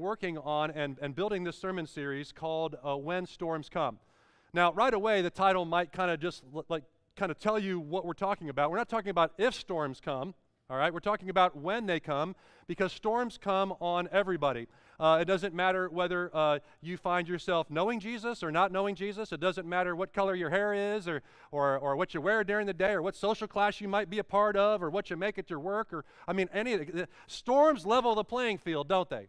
working on and, and building this sermon series called uh, When Storms Come. Now, right away, the title might kind of just l- like kind of tell you what we're talking about. We're not talking about if storms come, all right? We're talking about when they come because storms come on everybody. Uh, it doesn't matter whether uh, you find yourself knowing Jesus or not knowing Jesus. It doesn't matter what color your hair is or, or, or what you wear during the day or what social class you might be a part of or what you make at your work or, I mean, any of the, storms level the playing field, don't they?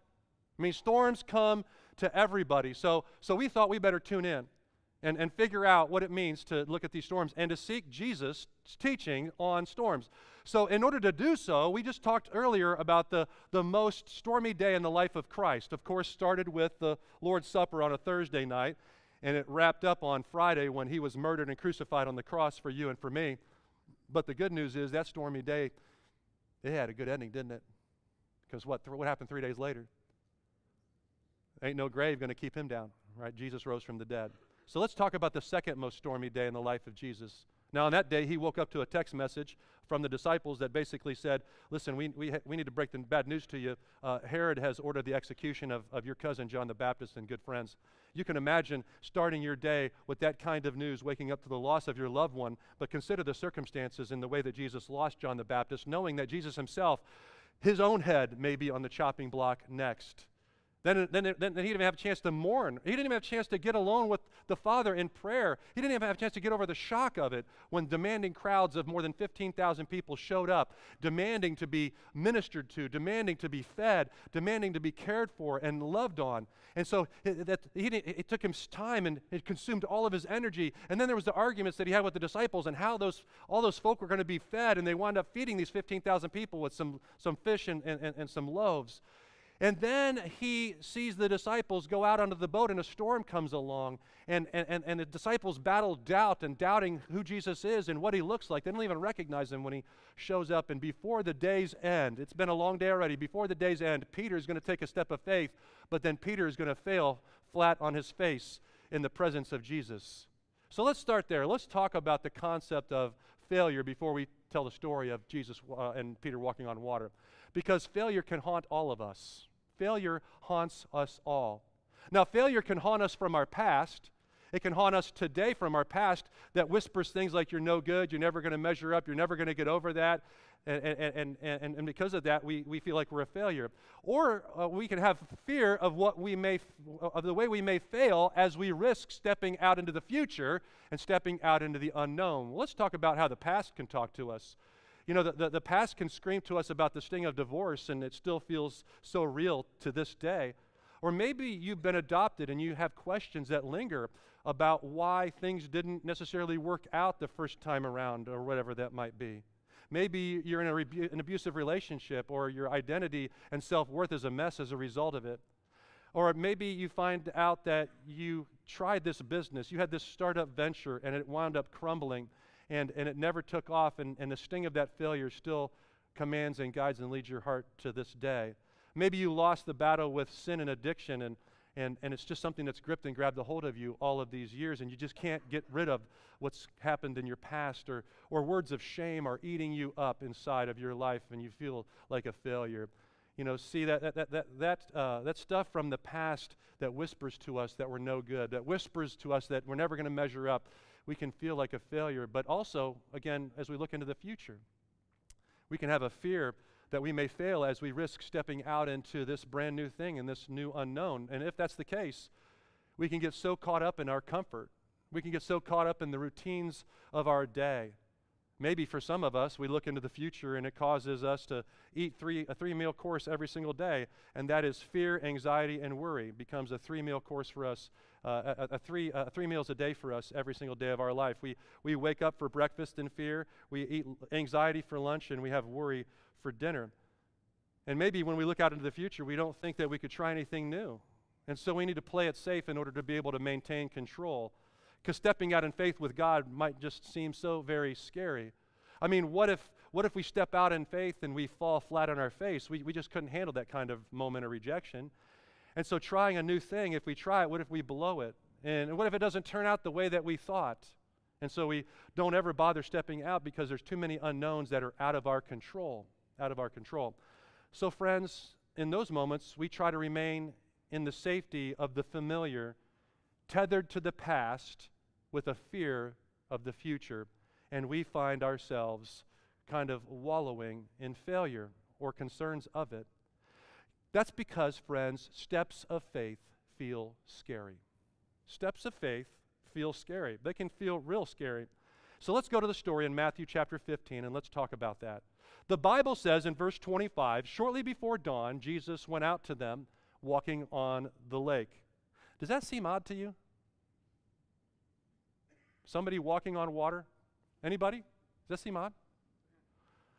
I mean, storms come to everybody. So, so we thought we better tune in and, and figure out what it means to look at these storms and to seek Jesus' teaching on storms. So, in order to do so, we just talked earlier about the, the most stormy day in the life of Christ. Of course, started with the Lord's Supper on a Thursday night, and it wrapped up on Friday when he was murdered and crucified on the cross for you and for me. But the good news is that stormy day, it had a good ending, didn't it? Because what, th- what happened three days later? Ain't no grave going to keep him down, right? Jesus rose from the dead. So let's talk about the second most stormy day in the life of Jesus. Now, on that day, he woke up to a text message from the disciples that basically said, Listen, we, we, we need to break the bad news to you. Uh, Herod has ordered the execution of, of your cousin John the Baptist and good friends. You can imagine starting your day with that kind of news, waking up to the loss of your loved one, but consider the circumstances in the way that Jesus lost John the Baptist, knowing that Jesus himself, his own head may be on the chopping block next. Then, then, then, he didn't even have a chance to mourn. He didn't even have a chance to get alone with the Father in prayer. He didn't even have a chance to get over the shock of it when demanding crowds of more than 15,000 people showed up, demanding to be ministered to, demanding to be fed, demanding to be cared for and loved on. And so it, that, he it took him time and it consumed all of his energy. And then there was the arguments that he had with the disciples and how those, all those folk were going to be fed. And they wound up feeding these 15,000 people with some, some fish and, and, and some loaves. And then he sees the disciples go out onto the boat, and a storm comes along. And, and, and the disciples battle doubt and doubting who Jesus is and what he looks like. They don't even recognize him when he shows up. And before the day's end, it's been a long day already, before the day's end, Peter is going to take a step of faith, but then Peter is going to fail flat on his face in the presence of Jesus. So let's start there. Let's talk about the concept of failure before we tell the story of Jesus uh, and Peter walking on water. Because failure can haunt all of us failure haunts us all. Now, failure can haunt us from our past. It can haunt us today from our past that whispers things like, you're no good, you're never going to measure up, you're never going to get over that. And, and, and, and, because of that, we, we feel like we're a failure. Or uh, we can have fear of what we may, of the way we may fail as we risk stepping out into the future and stepping out into the unknown. Well, let's talk about how the past can talk to us. You know, the, the, the, past can scream to us about the sting of divorce, and it still feels so real to this day. Or maybe you've been adopted and you have questions that linger about why things didn't necessarily work out the first time around, or whatever that might be. Maybe you're in a rebu- an abusive relationship, or your identity and self worth is a mess as a result of it. Or maybe you find out that you tried this business, you had this startup venture, and it wound up crumbling and, and it never took off, and, and the sting of that failure still commands and guides and leads your heart to this day. Maybe you lost the battle with sin and addiction, and, and, and it's just something that's gripped and grabbed a hold of you all of these years, and you just can't get rid of what's happened in your past, or, or words of shame are eating you up inside of your life, and you feel like a failure. You know, see that, that, that, that, that, uh, that stuff from the past that whispers to us that we're no good, that whispers to us that we're never going to measure up we can feel like a failure. But also, again, as we look into the future, we can have a fear that we may fail as we risk stepping out into this brand new thing and this new unknown. And if that's the case, we can get so caught up in our comfort. We can get so caught up in the routines of our day. Maybe for some of us, we look into the future and it causes us to eat three, a three meal course every single day. And that is fear, anxiety, and worry becomes a three meal course for us uh, a, a, three, uh, three meals a day for us every single day of our life. We, we wake up for breakfast in fear, we eat anxiety for lunch, and we have worry for dinner. And maybe when we look out into the future, we don't think that we could try anything new. And so we need to play it safe in order to be able to maintain control. Because stepping out in faith with God might just seem so very scary. I mean, what if, what if we step out in faith and we fall flat on our face? We, we just couldn't handle that kind of moment of rejection. And so, trying a new thing, if we try it, what if we blow it? And what if it doesn't turn out the way that we thought? And so, we don't ever bother stepping out because there's too many unknowns that are out of our control. Out of our control. So, friends, in those moments, we try to remain in the safety of the familiar, tethered to the past with a fear of the future. And we find ourselves kind of wallowing in failure or concerns of it. That's because, friends, steps of faith feel scary. Steps of faith feel scary. They can feel real scary. So let's go to the story in Matthew chapter 15 and let's talk about that. The Bible says in verse 25, shortly before dawn, Jesus went out to them walking on the lake. Does that seem odd to you? Somebody walking on water? Anybody? Does that seem odd?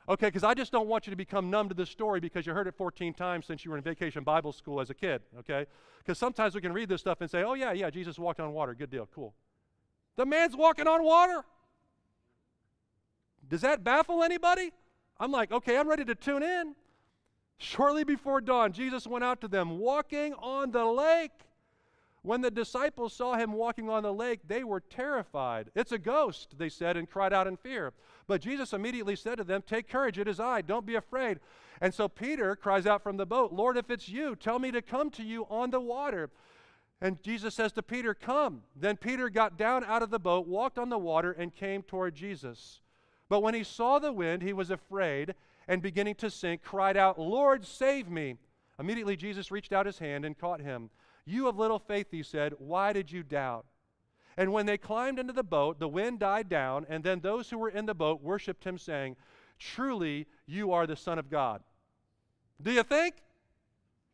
Okay, because I just don't want you to become numb to this story because you heard it 14 times since you were in vacation Bible school as a kid, okay? Because sometimes we can read this stuff and say, oh, yeah, yeah, Jesus walked on water. Good deal, cool. The man's walking on water. Does that baffle anybody? I'm like, okay, I'm ready to tune in. Shortly before dawn, Jesus went out to them walking on the lake. When the disciples saw him walking on the lake, they were terrified. It's a ghost, they said, and cried out in fear. But Jesus immediately said to them, Take courage, it is I, don't be afraid. And so Peter cries out from the boat, Lord, if it's you, tell me to come to you on the water. And Jesus says to Peter, Come. Then Peter got down out of the boat, walked on the water, and came toward Jesus. But when he saw the wind, he was afraid, and beginning to sink, cried out, Lord, save me. Immediately Jesus reached out his hand and caught him. You of little faith, he said, why did you doubt? And when they climbed into the boat, the wind died down, and then those who were in the boat worshiped him, saying, Truly, you are the Son of God. Do you think?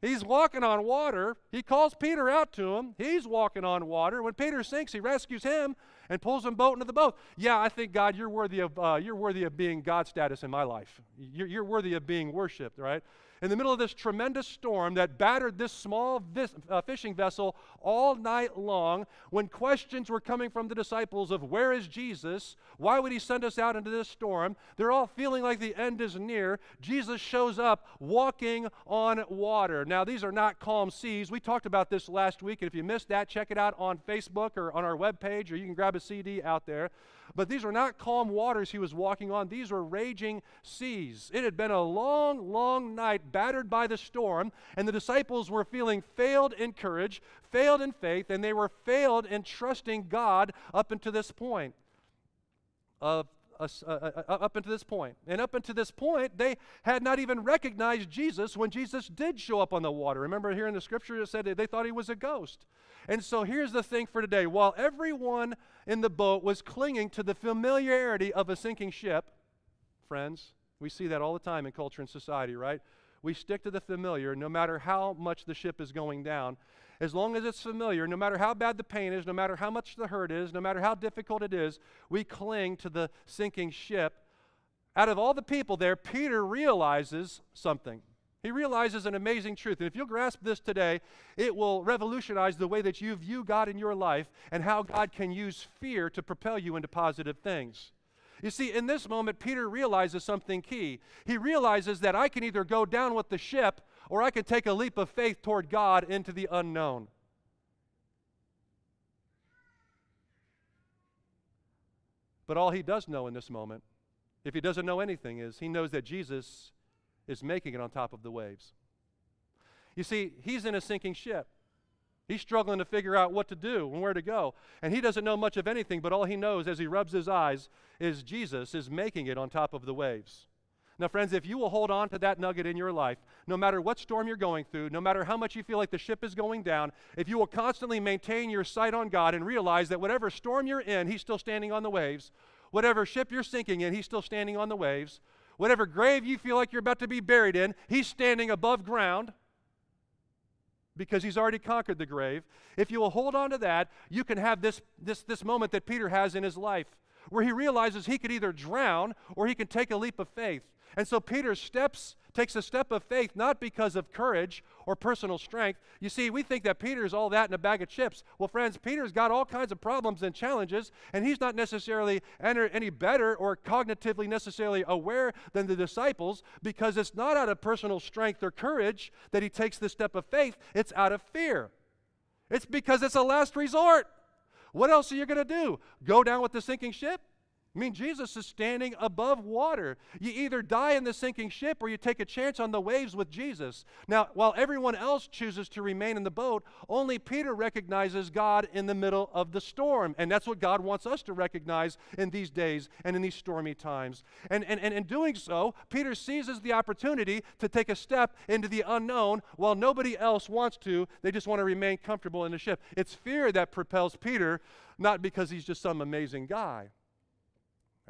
He's walking on water. He calls Peter out to him. He's walking on water. When Peter sinks, he rescues him and pulls him boat into the boat. Yeah, I think God, you're worthy of uh, you're worthy of being God status in my life. You're, you're worthy of being worshipped, right? In the middle of this tremendous storm that battered this small vis- uh, fishing vessel all night long, when questions were coming from the disciples of where is Jesus? Why would he send us out into this storm? They're all feeling like the end is near. Jesus shows up walking on water. Now, these are not calm seas. We talked about this last week, and if you missed that, check it out on Facebook or on our webpage, or you can grab a CD out there. But these were not calm waters he was walking on, these were raging seas. It had been a long, long night battered by the storm, and the disciples were feeling failed in courage, failed in faith, and they were failed in trusting God up until this point. Of uh, uh, up until this point. And up until this point, they had not even recognized Jesus when Jesus did show up on the water. Remember here in the scripture it said they thought he was a ghost. And so here's the thing for today. While everyone in the boat was clinging to the familiarity of a sinking ship, friends, we see that all the time in culture and society, right? We stick to the familiar no matter how much the ship is going down. As long as it's familiar, no matter how bad the pain is, no matter how much the hurt is, no matter how difficult it is, we cling to the sinking ship. Out of all the people there, Peter realizes something. He realizes an amazing truth. And if you'll grasp this today, it will revolutionize the way that you view God in your life and how God can use fear to propel you into positive things. You see, in this moment, Peter realizes something key. He realizes that I can either go down with the ship or I can take a leap of faith toward God into the unknown. But all he does know in this moment, if he doesn't know anything, is he knows that Jesus is making it on top of the waves. You see, he's in a sinking ship. He's struggling to figure out what to do and where to go. And he doesn't know much of anything, but all he knows as he rubs his eyes is Jesus is making it on top of the waves. Now, friends, if you will hold on to that nugget in your life, no matter what storm you're going through, no matter how much you feel like the ship is going down, if you will constantly maintain your sight on God and realize that whatever storm you're in, He's still standing on the waves, whatever ship you're sinking in, He's still standing on the waves, Whatever grave you feel like you're about to be buried in, he's standing above ground because he's already conquered the grave. If you will hold on to that, you can have this, this, this moment that Peter has in his life where he realizes he could either drown or he can take a leap of faith. And so Peter steps takes a step of faith not because of courage or personal strength. You see, we think that Peter's all that in a bag of chips. Well, friends, Peter's got all kinds of problems and challenges, and he's not necessarily any better or cognitively necessarily aware than the disciples because it's not out of personal strength or courage that he takes this step of faith, it's out of fear. It's because it's a last resort. What else are you going to do? Go down with the sinking ship? I mean, Jesus is standing above water. You either die in the sinking ship or you take a chance on the waves with Jesus. Now, while everyone else chooses to remain in the boat, only Peter recognizes God in the middle of the storm. And that's what God wants us to recognize in these days and in these stormy times. And, and, and in doing so, Peter seizes the opportunity to take a step into the unknown while nobody else wants to. They just want to remain comfortable in the ship. It's fear that propels Peter, not because he's just some amazing guy.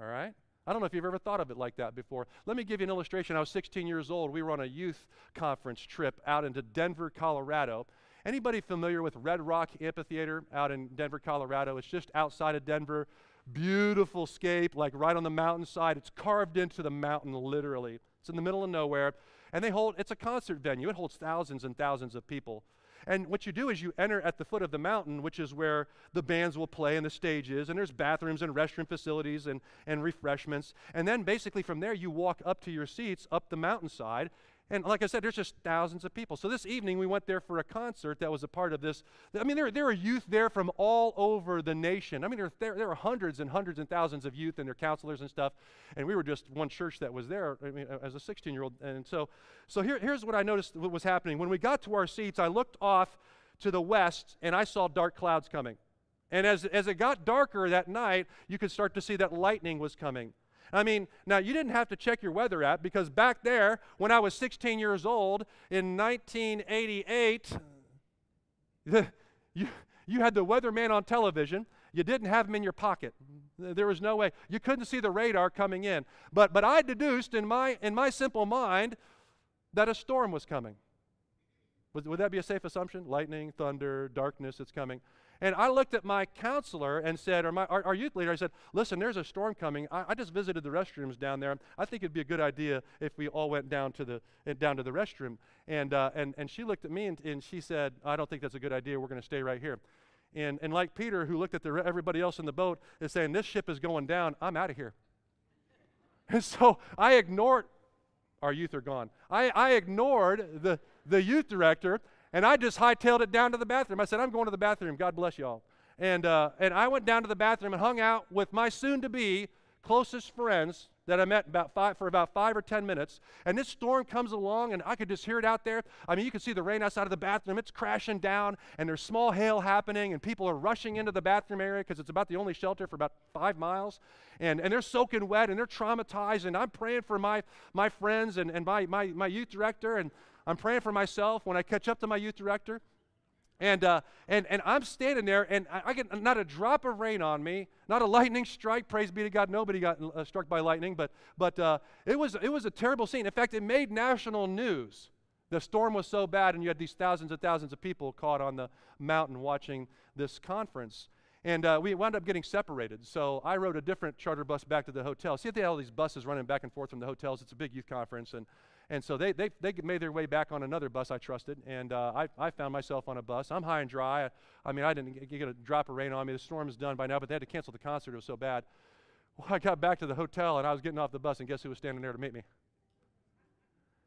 All right? I don't know if you've ever thought of it like that before. Let me give you an illustration. I was 16 years old. We were on a youth conference trip out into Denver, Colorado. Anybody familiar with Red Rock Amphitheater out in Denver, Colorado? It's just outside of Denver. Beautiful scape, like right on the mountainside. It's carved into the mountain, literally. It's in the middle of nowhere. And they hold, it's a concert venue. It holds thousands and thousands of people. And what you do is you enter at the foot of the mountain, which is where the bands will play and the stage is, and there's bathrooms and restroom facilities and, and refreshments. And then basically from there, you walk up to your seats up the mountainside, and like I said, there's just thousands of people. So this evening, we went there for a concert that was a part of this. I mean, there, there are youth there from all over the nation. I mean, there, there, there are hundreds and hundreds and thousands of youth and their counselors and stuff. And we were just one church that was there I mean, as a 16 year old. And so, so here, here's what I noticed what was happening. When we got to our seats, I looked off to the west and I saw dark clouds coming. And as, as it got darker that night, you could start to see that lightning was coming. I mean, now you didn't have to check your weather app because back there, when I was 16 years old in 1988, you, you had the weatherman on television. You didn't have him in your pocket. There was no way. You couldn't see the radar coming in. But, but I deduced in my, in my simple mind that a storm was coming. Would, would that be a safe assumption? Lightning, thunder, darkness, it's coming. And I looked at my counselor and said, or my, our, our youth leader, I said, listen, there's a storm coming. I, I, just visited the restrooms down there. I think it'd be a good idea if we all went down to the, eh, down to the restroom. And, uh, and, and she looked at me and, and she said, I don't think that's a good idea. We're going to stay right here. And, and like Peter, who looked at the, everybody else in the boat, is saying, this ship is going down. I'm out of here. And so I ignored, our youth are gone. I, I ignored the, the youth director and I just hightailed it down to the bathroom. I said, I'm going to the bathroom. God bless y'all. And, uh, and I went down to the bathroom and hung out with my soon to be closest friends that I met about five, for about five or ten minutes. And this storm comes along, and I could just hear it out there. I mean, you can see the rain outside of the bathroom. It's crashing down, and there's small hail happening, and people are rushing into the bathroom area because it's about the only shelter for about five miles. And, and they're soaking wet, and they're traumatized. And I'm praying for my, my friends and, and my, my, my youth director. And I'm praying for myself when I catch up to my youth director. And, uh, and, and I'm standing there, and I, I, get not a drop of rain on me, not a lightning strike. Praise be to God, nobody got uh, struck by lightning, but, but uh, it, was, it was a terrible scene. In fact, it made national news. The storm was so bad, and you had these thousands and thousands of people caught on the mountain watching this conference. And uh, we wound up getting separated. So I rode a different charter bus back to the hotel. See, they had all these buses running back and forth from the hotels. It's a big youth conference, and and so they, they, they made their way back on another bus I trusted, and uh, I, I found myself on a bus. I'm high and dry. I, I mean, I didn't get a drop of rain on me. The storm is done by now, but they had to cancel the concert. It was so bad. Well, I got back to the hotel, and I was getting off the bus, and guess who was standing there to meet me?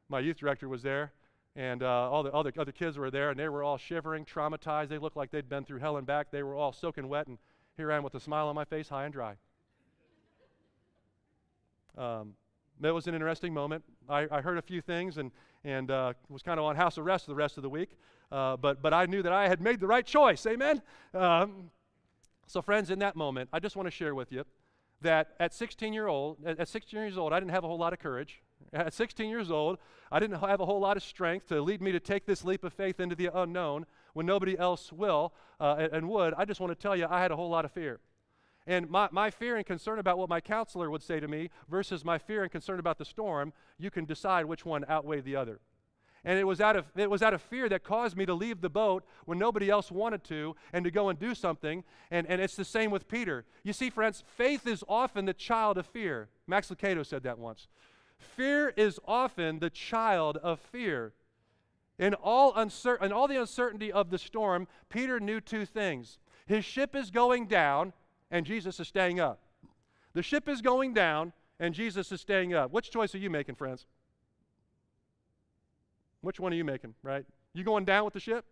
My youth director was there, and uh, all the other, other kids were there, and they were all shivering, traumatized. They looked like they'd been through hell and back. They were all soaking wet, and here I am with a smile on my face, high and dry. Um, that was an interesting moment. I, I heard a few things and, and uh, was kind of on house arrest the rest of the week. Uh, but, but I knew that I had made the right choice. Amen? Um, so, friends, in that moment, I just want to share with you that at 16 year old, at 16 years old, I didn't have a whole lot of courage. At 16 years old, I didn't have a whole lot of strength to lead me to take this leap of faith into the unknown when nobody else will uh, and would. I just want to tell you, I had a whole lot of fear. And my, my fear and concern about what my counselor would say to me versus my fear and concern about the storm, you can decide which one outweighed the other. And it was, out of, it was out of fear that caused me to leave the boat when nobody else wanted to and to go and do something. And, and it's the same with Peter. You see, friends, faith is often the child of fear. Max Lucado said that once. Fear is often the child of fear. In all, uncer- in all the uncertainty of the storm, Peter knew two things. His ship is going down, and Jesus is staying up. The ship is going down and Jesus is staying up. Which choice are you making, friends? Which one are you making, right? You going down with the ship?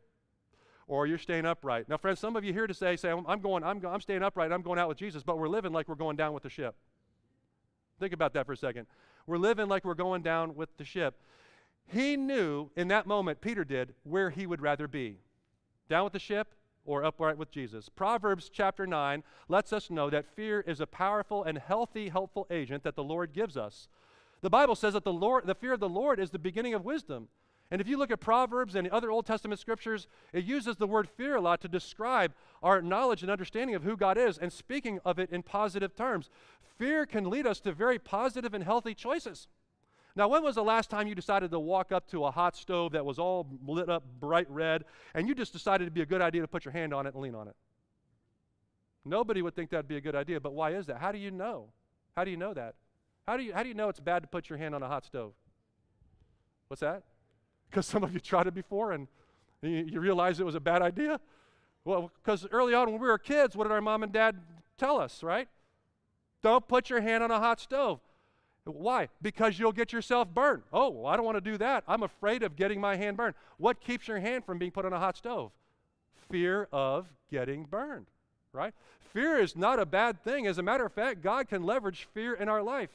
Or you're staying upright. Now, friends, some of you here to say, say, I'm going, I'm, I'm staying upright, I'm going out with Jesus, but we're living like we're going down with the ship. Think about that for a second. We're living like we're going down with the ship. He knew in that moment, Peter did, where he would rather be down with the ship or upright with Jesus. Proverbs chapter 9 lets us know that fear is a powerful and healthy, helpful agent that the Lord gives us. The Bible says that the, Lord, the fear of the Lord is the beginning of wisdom. And if you look at Proverbs and other Old Testament scriptures, it uses the word fear a lot to describe our knowledge and understanding of who God is and speaking of it in positive terms. Fear can lead us to very positive and healthy choices. Now, when was the last time you decided to walk up to a hot stove that was all lit up bright red and you just decided it'd be a good idea to put your hand on it and lean on it? Nobody would think that'd be a good idea, but why is that? How do you know? How do you know that? How do you, how do you know it's bad to put your hand on a hot stove? What's that? Because some of you tried it before and you, realized it was a bad idea? Well, because early on when we were kids, what did our mom and dad tell us, right? Don't put your hand on a hot stove. Why? Because you'll get yourself burned. Oh, well, I don't want to do that. I'm afraid of getting my hand burned. What keeps your hand from being put on a hot stove? Fear of getting burned, right? Fear is not a bad thing. As a matter of fact, God can leverage fear in our life.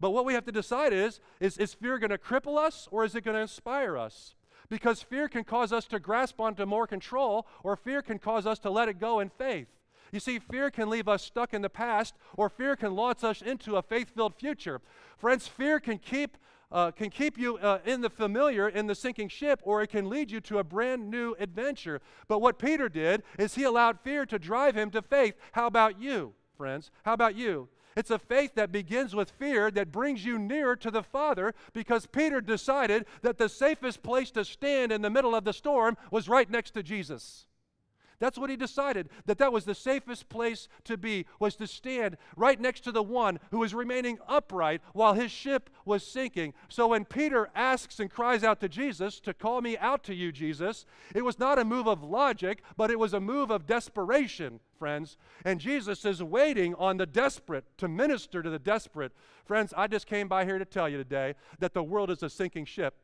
But what we have to decide is is, is fear going to cripple us or is it going to inspire us? Because fear can cause us to grasp onto more control, or fear can cause us to let it go in faith. You see, fear can leave us stuck in the past, or fear can launch us into a faith filled future. Friends, fear can keep, uh, can keep you uh, in the familiar, in the sinking ship, or it can lead you to a brand new adventure. But what Peter did is he allowed fear to drive him to faith. How about you, friends? How about you? It's a faith that begins with fear that brings you nearer to the Father because Peter decided that the safest place to stand in the middle of the storm was right next to Jesus. That's what he decided, that that was the safest place to be, was to stand right next to the one who was remaining upright while his ship was sinking. So when Peter asks and cries out to Jesus, to call me out to you, Jesus, it was not a move of logic, but it was a move of desperation friends. And Jesus is waiting on the desperate to minister to the desperate. Friends, I just came by here to tell you today that the world is a sinking ship.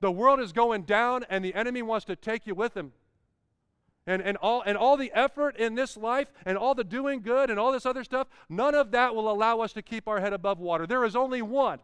The world is going down, and the enemy wants to take you with him. And, and, all, and all the effort in this life and all the doing good and all this other stuff, none of that will allow us to keep our head above water. There is only one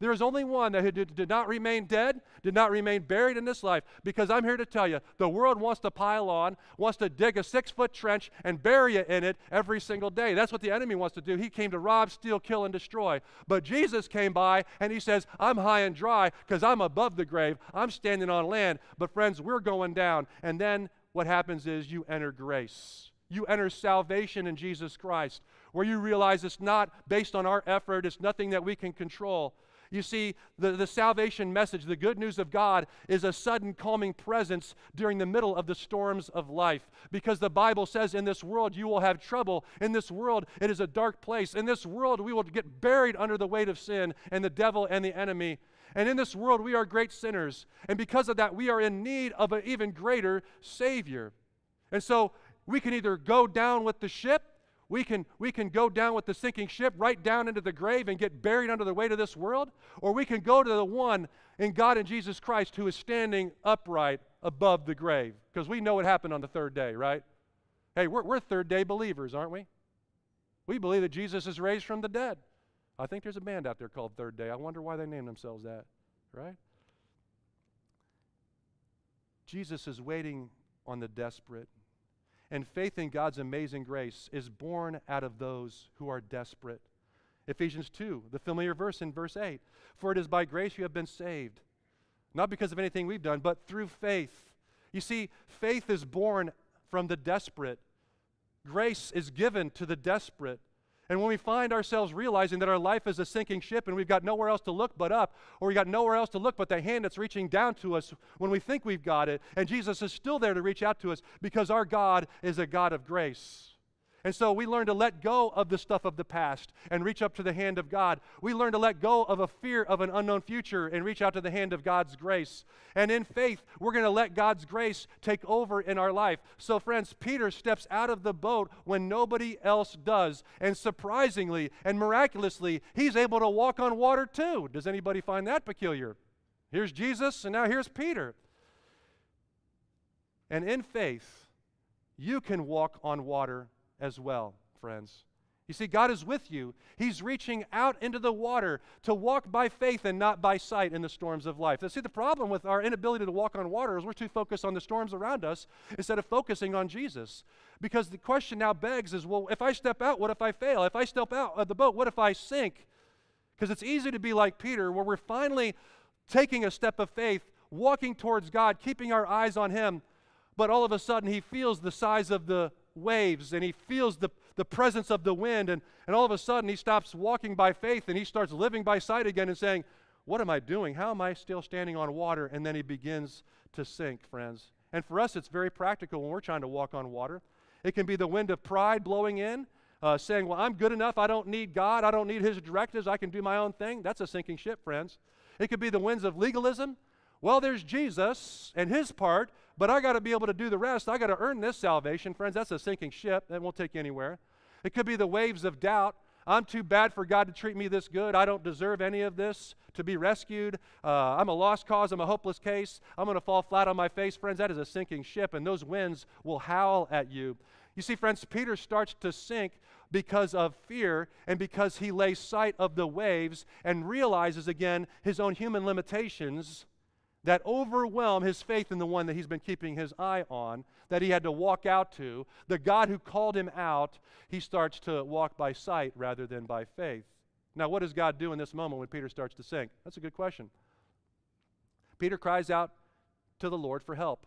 there is only one that did, did, not remain dead, did not remain buried in this life. Because I'm here to tell you, the world wants to pile on, wants to dig a six foot trench and bury you in it every single day. That's what the enemy wants to do. He came to rob, steal, kill, and destroy. But Jesus came by and he says, I'm high and dry because I'm above the grave. I'm standing on land. But friends, we're going down. And then what happens is you enter grace. You enter salvation in Jesus Christ, where you realize it's not based on our effort, it's nothing that we can control. You see, the, the salvation message, the good news of God, is a sudden calming presence during the middle of the storms of life. Because the Bible says, in this world you will have trouble. In this world it is a dark place. In this world we will get buried under the weight of sin and the devil and the enemy. And in this world we are great sinners. And because of that, we are in need of an even greater Savior. And so we can either go down with the ship we can, we can go down with the sinking ship right down into the grave and get buried under the weight of this world, or we can go to the one in God and Jesus Christ who is standing upright above the grave. Because we know what happened on the third day, right? Hey, we're, we're third day believers, aren't we? We believe that Jesus is raised from the dead. I think there's a band out there called Third Day. I wonder why they named themselves that, right? Jesus is waiting on the desperate and faith in God's amazing grace is born out of those who are desperate. Ephesians 2, the familiar verse in verse 8 For it is by grace you have been saved, not because of anything we've done, but through faith. You see, faith is born from the desperate, grace is given to the desperate. And when we find ourselves realizing that our life is a sinking ship and we've got nowhere else to look but up, or we've got nowhere else to look but the hand that's reaching down to us when we think we've got it, and Jesus is still there to reach out to us because our God is a God of grace. And so we learn to let go of the stuff of the past and reach up to the hand of God. We learn to let go of a fear of an unknown future and reach out to the hand of God's grace. And in faith, we're going to let God's grace take over in our life. So, friends, Peter steps out of the boat when nobody else does. And surprisingly and miraculously, he's able to walk on water too. Does anybody find that peculiar? Here's Jesus, and now here's Peter. And in faith, you can walk on water as well, friends. You see, God is with you. He's reaching out into the water to walk by faith and not by sight in the storms of life. Now, see, the problem with our inability to walk on water is we're too focused on the storms around us instead of focusing on Jesus. Because the question now begs is well, if I step out, what if I fail? If I step out of the boat, what if I sink? Because it's easy to be like Peter, where we're finally taking a step of faith, walking towards God, keeping our eyes on Him, but all of a sudden he feels the size of the waves and he feels the, the presence of the wind, and, and all of a sudden he stops walking by faith and he starts living by sight again and saying, What am I doing? How am I still standing on water? And then he begins to sink, friends. And for us, it's very practical when we're trying to walk on water. It can be the wind of pride blowing in, uh, saying, Well, I'm good enough. I don't need God. I don't need His directives. I can do my own thing. That's a sinking ship, friends. It could be the winds of legalism. Well, there's Jesus and His part, but I got to be able to do the rest. I got to earn this salvation. Friends, that's a sinking ship. That won't take you anywhere. It could be the waves of doubt. I'm too bad for God to treat me this good. I don't deserve any of this to be rescued. Uh, I'm a lost cause. I'm a hopeless case. I'm going to fall flat on my face. Friends, that is a sinking ship, and those winds will howl at you. You see, friends, Peter starts to sink because of fear and because he lays sight of the waves and realizes again his own human limitations that overwhelm his faith in the one that he's been keeping his eye on, that he had to walk out to, the God who called him out, he starts to walk by sight rather than by faith. Now, what does God do in this moment when Peter starts to sink? That's a good question. Peter cries out to the Lord for help.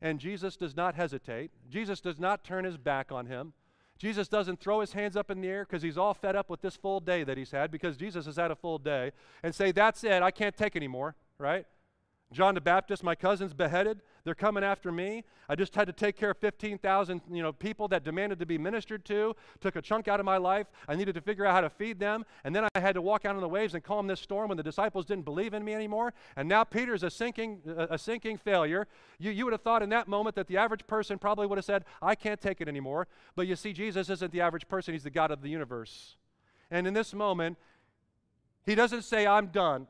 And Jesus does not hesitate. Jesus does not turn his back on him. Jesus doesn't throw his hands up in the air because he's all fed up with this full day that he's had, because Jesus has had a full day, and say, That's it, I can't take anymore, right? John the Baptist, my cousin's beheaded. They're coming after me. I just had to take care of 15,000 you know, people that demanded to be ministered to. Took a chunk out of my life. I needed to figure out how to feed them. And then I had to walk out on the waves and calm this storm when the disciples didn't believe in me anymore. And now Peter's a sinking, a sinking failure. You, you would have thought in that moment that the average person probably would have said, I can't take it anymore. But you see, Jesus isn't the average person, he's the God of the universe. And in this moment, he doesn't say, I'm done.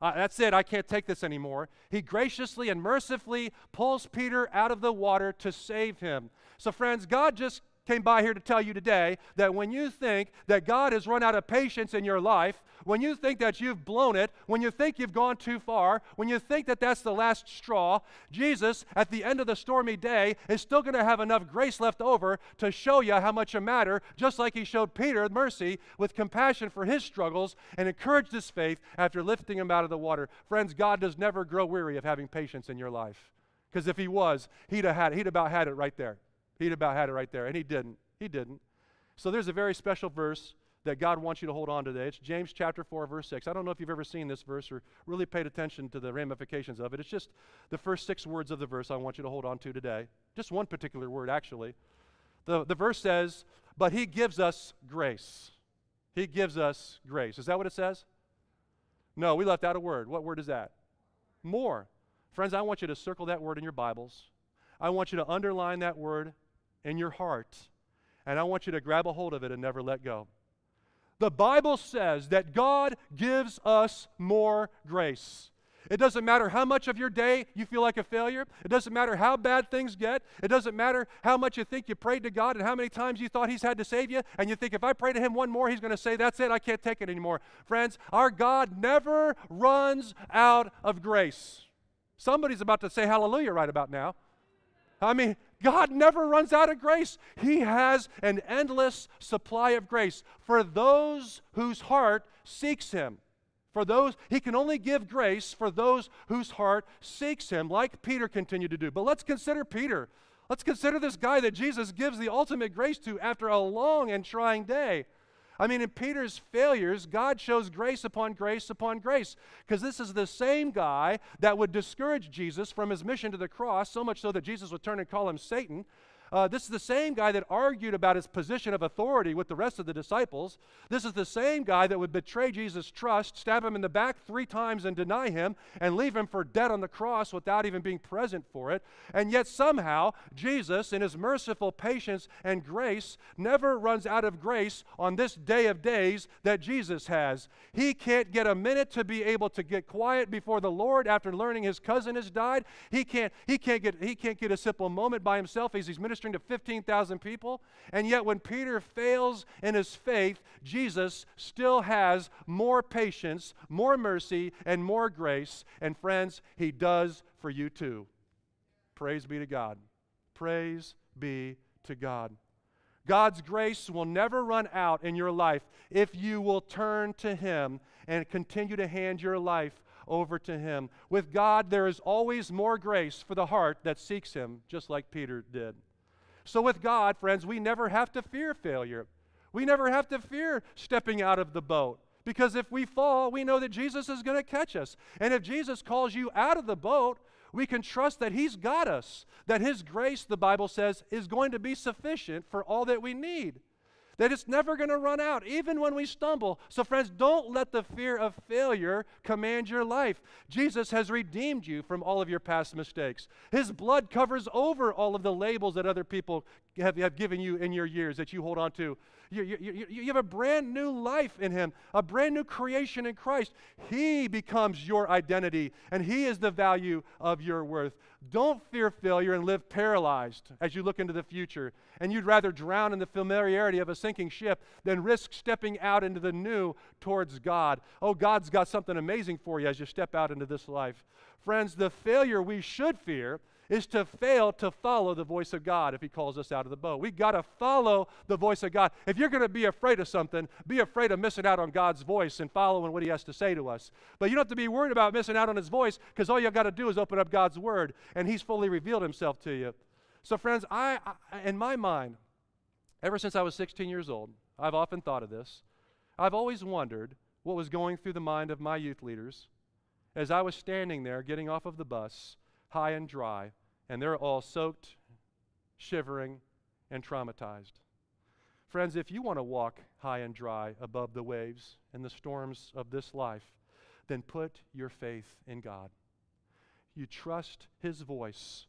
Uh, that's it, I can't take this anymore. He graciously and mercifully pulls Peter out of the water to save him. So, friends, God just came by here to tell you today that when you think that God has run out of patience in your life, when you think that you've blown it, when you think you've gone too far, when you think that that's the last straw, Jesus, at the end of the stormy day, is still going to have enough grace left over to show you how much you matter, just like he showed Peter mercy with compassion for his struggles and encouraged his faith after lifting him out of the water. Friends, God does never grow weary of having patience in your life. Because if he was, he'd have had, he'd about had it right there. He'd about had it right there, and he didn't. He didn't. So there's a very special verse that God wants you to hold on to today. It's James chapter 4, verse 6. I don't know if you've ever seen this verse or really paid attention to the ramifications of it. It's just the first six words of the verse I want you to hold on to today. Just one particular word, actually. The, the verse says, But he gives us grace. He gives us grace. Is that what it says? No, we left out a word. What word is that? More. Friends, I want you to circle that word in your Bibles. I want you to underline that word in your heart, and I want you to grab a hold of it and never let go. The Bible says that God gives us more grace. It doesn't matter how much of your day you feel like a failure. It doesn't matter how bad things get. It doesn't matter how much you think you prayed to God and how many times you thought He's had to save you. And you think, if I pray to Him one more, He's going to say, That's it, I can't take it anymore. Friends, our God never runs out of grace. Somebody's about to say hallelujah right about now. I mean, God never runs out of grace. He has an endless supply of grace for those whose heart seeks Him. For those, He can only give grace for those whose heart seeks Him, like Peter continued to do. But let's consider Peter. Let's consider this guy that Jesus gives the ultimate grace to after a long and trying day. I mean, in Peter's failures, God shows grace upon grace upon grace. Because this is the same guy that would discourage Jesus from his mission to the cross, so much so that Jesus would turn and call him Satan. Uh, this is the same guy that argued about his position of authority with the rest of the disciples. This is the same guy that would betray Jesus' trust, stab him in the back three times and deny him, and leave him for dead on the cross without even being present for it. And yet, somehow, Jesus, in his merciful patience and grace, never runs out of grace on this day of days that Jesus has. He can't get a minute to be able to get quiet before the Lord after learning his cousin has died. He can't, he can't, get, he can't get a simple moment by himself as he's ministering ministering to 15,000 people. And yet, when Peter fails in his faith, Jesus still has more patience, more mercy, and more grace. And friends, he does for you too. Praise be to God. Praise be to God. God's grace will never run out in your life if you will turn to Him and continue to hand your life over to Him. With God, there is always more grace for the heart that seeks Him, just like Peter did. So, with God, friends, we never have to fear failure. We never have to fear stepping out of the boat. Because if we fall, we know that Jesus is going to catch us. And if Jesus calls you out of the boat, we can trust that He's got us, that His grace, the Bible says, is going to be sufficient for all that we need, that it's never going to run out, even when we stumble. So, friends, don't let the fear of failure command your life. Jesus has redeemed you from all of your past mistakes. His blood covers over all of the labels that other people have, have given you in your years that you hold on to. You, you, you, you have a brand new life in Him, a brand new creation in Christ. He becomes your identity, and He is the value of your worth. Don't fear failure and live paralyzed as you look into the future. And you'd rather drown in the familiarity of a sinking ship than risk stepping out into the new towards God. Oh, God's got something amazing for you as you step out into this life. Friends, the failure we should fear is to fail to follow the voice of God if He calls us out of the boat. we got to follow the voice of God. If you're going to be afraid of something, be afraid of missing out on God's voice and following what He has to say to us. But you don't have to be worried about missing out on His voice because all you've got to do is open up God's Word and He's fully revealed Himself to you. So, friends, I, I, in my mind, ever since I was 16 years old, I've often thought of this. I've always wondered what was going through the mind of my youth leaders as I was standing there getting off of the bus, high and dry, and they're all soaked, shivering, and traumatized. Friends, if you want to walk high and dry above the waves and the storms of this life, then put your faith in God. You trust His voice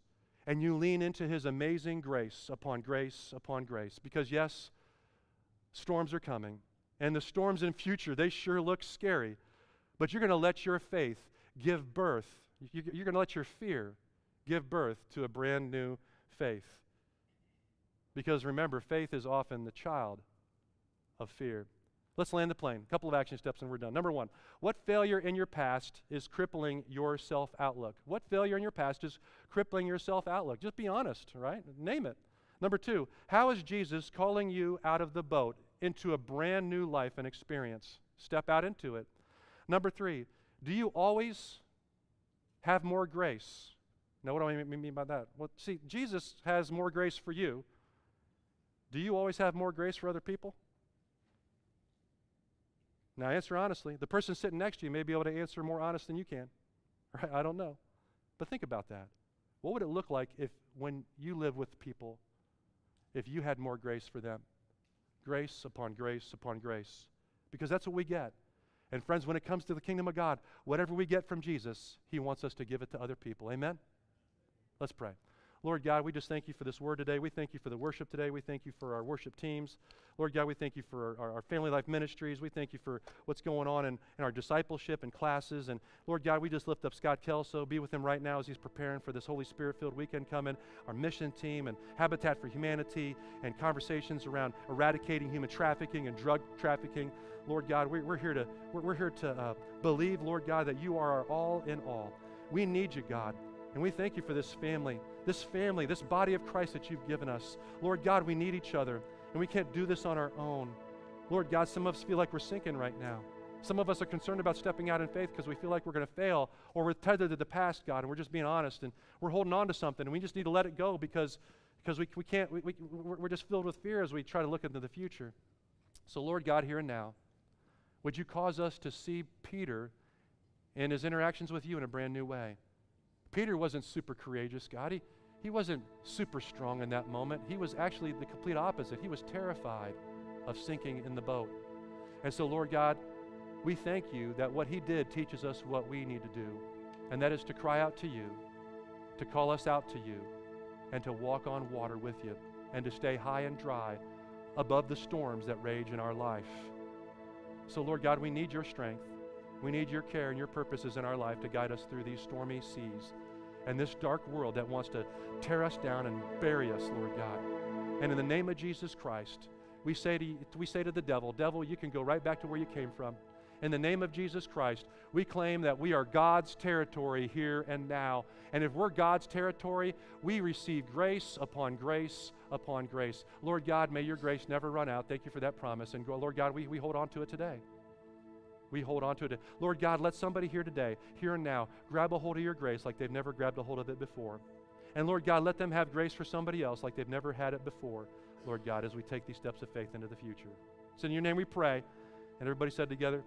and you lean into His amazing grace upon grace upon grace. Because, yes, storms are coming, and the storms in future, they sure look scary, but you're going to let your faith give birth. You're going to let your fear give birth to a brand new faith. Because remember, faith is often the child of fear. Let's land the plane. A couple of action steps and we're done. Number one, what failure in your past is crippling your self outlook? What failure in your past is crippling your self outlook? Just be honest, right? Name it. Number two, how is Jesus calling you out of the boat into a brand new life and experience? Step out into it. Number three, do you always have more grace? Now, what do I mean by that? Well, see, Jesus has more grace for you. Do you always have more grace for other people? Now, answer honestly. The person sitting next to you may be able to answer more honest than you can. Right? I don't know. But think about that. What would it look like if, when you live with people, if you had more grace for them? Grace upon grace upon grace. Because that's what we get. And friends, when it comes to the kingdom of God, whatever we get from Jesus, He wants us to give it to other people. Amen? Let's pray. Lord God, we just thank you for this word today. We thank you for the worship today. We thank you for our worship teams. Lord God, we thank you for our, our, family life ministries. We thank you for what's going on in, in our discipleship and classes. And Lord God, we just lift up Scott Kelso. Be with him right now as he's preparing for this Holy Spirit filled weekend coming. Our mission team and Habitat for Humanity and conversations around eradicating human trafficking and drug trafficking. Lord God, we, are here to, we're, we're here to uh, believe, Lord God, that you are our all in all. We need you, God. And we thank you for this family, this family, this body of Christ that you've given us. Lord God, we need each other, and we can't do this on our own. Lord God, some of us feel like we're sinking right now. Some of us are concerned about stepping out in faith because we feel like we're going to fail or we're tethered to the past, God, and we're just being honest and we're holding on to something and we just need to let it go because, because we, we can't, we, we, we're just filled with fear as we try to look into the future. So, Lord God, here and now, would you cause us to see Peter in his interactions with you in a brand new way? Peter wasn't super courageous, God. He, he wasn't super strong in that moment. He was actually the complete opposite. He was terrified of sinking in the boat. And so, Lord God, we thank you that what he did teaches us what we need to do, and that is to cry out to you, to call us out to you, and to walk on water with you, and to stay high and dry above the storms that rage in our life. So, Lord God, we need your strength. We need your care and your purposes in our life to guide us through these stormy seas. and this dark world that wants to tear us down and bury us, Lord God. And in the name of Jesus Christ, we say to, we say to the devil, Devil, you can go right back to where you came from. In the name of Jesus Christ, we claim that we are God's territory here and now. And if we're God's territory, we receive grace upon grace upon grace. Lord God, may your grace never run out. Thank you for that promise. And Lord God, we, we hold on to it today. We hold on to it. Lord God, let somebody here today, here and now, grab a hold of your grace like they've never grabbed a hold of it before. And Lord God, let them have grace for somebody else like they've never had it before, Lord God, as we take these steps of faith into the future. It's in your name we pray. And everybody said together,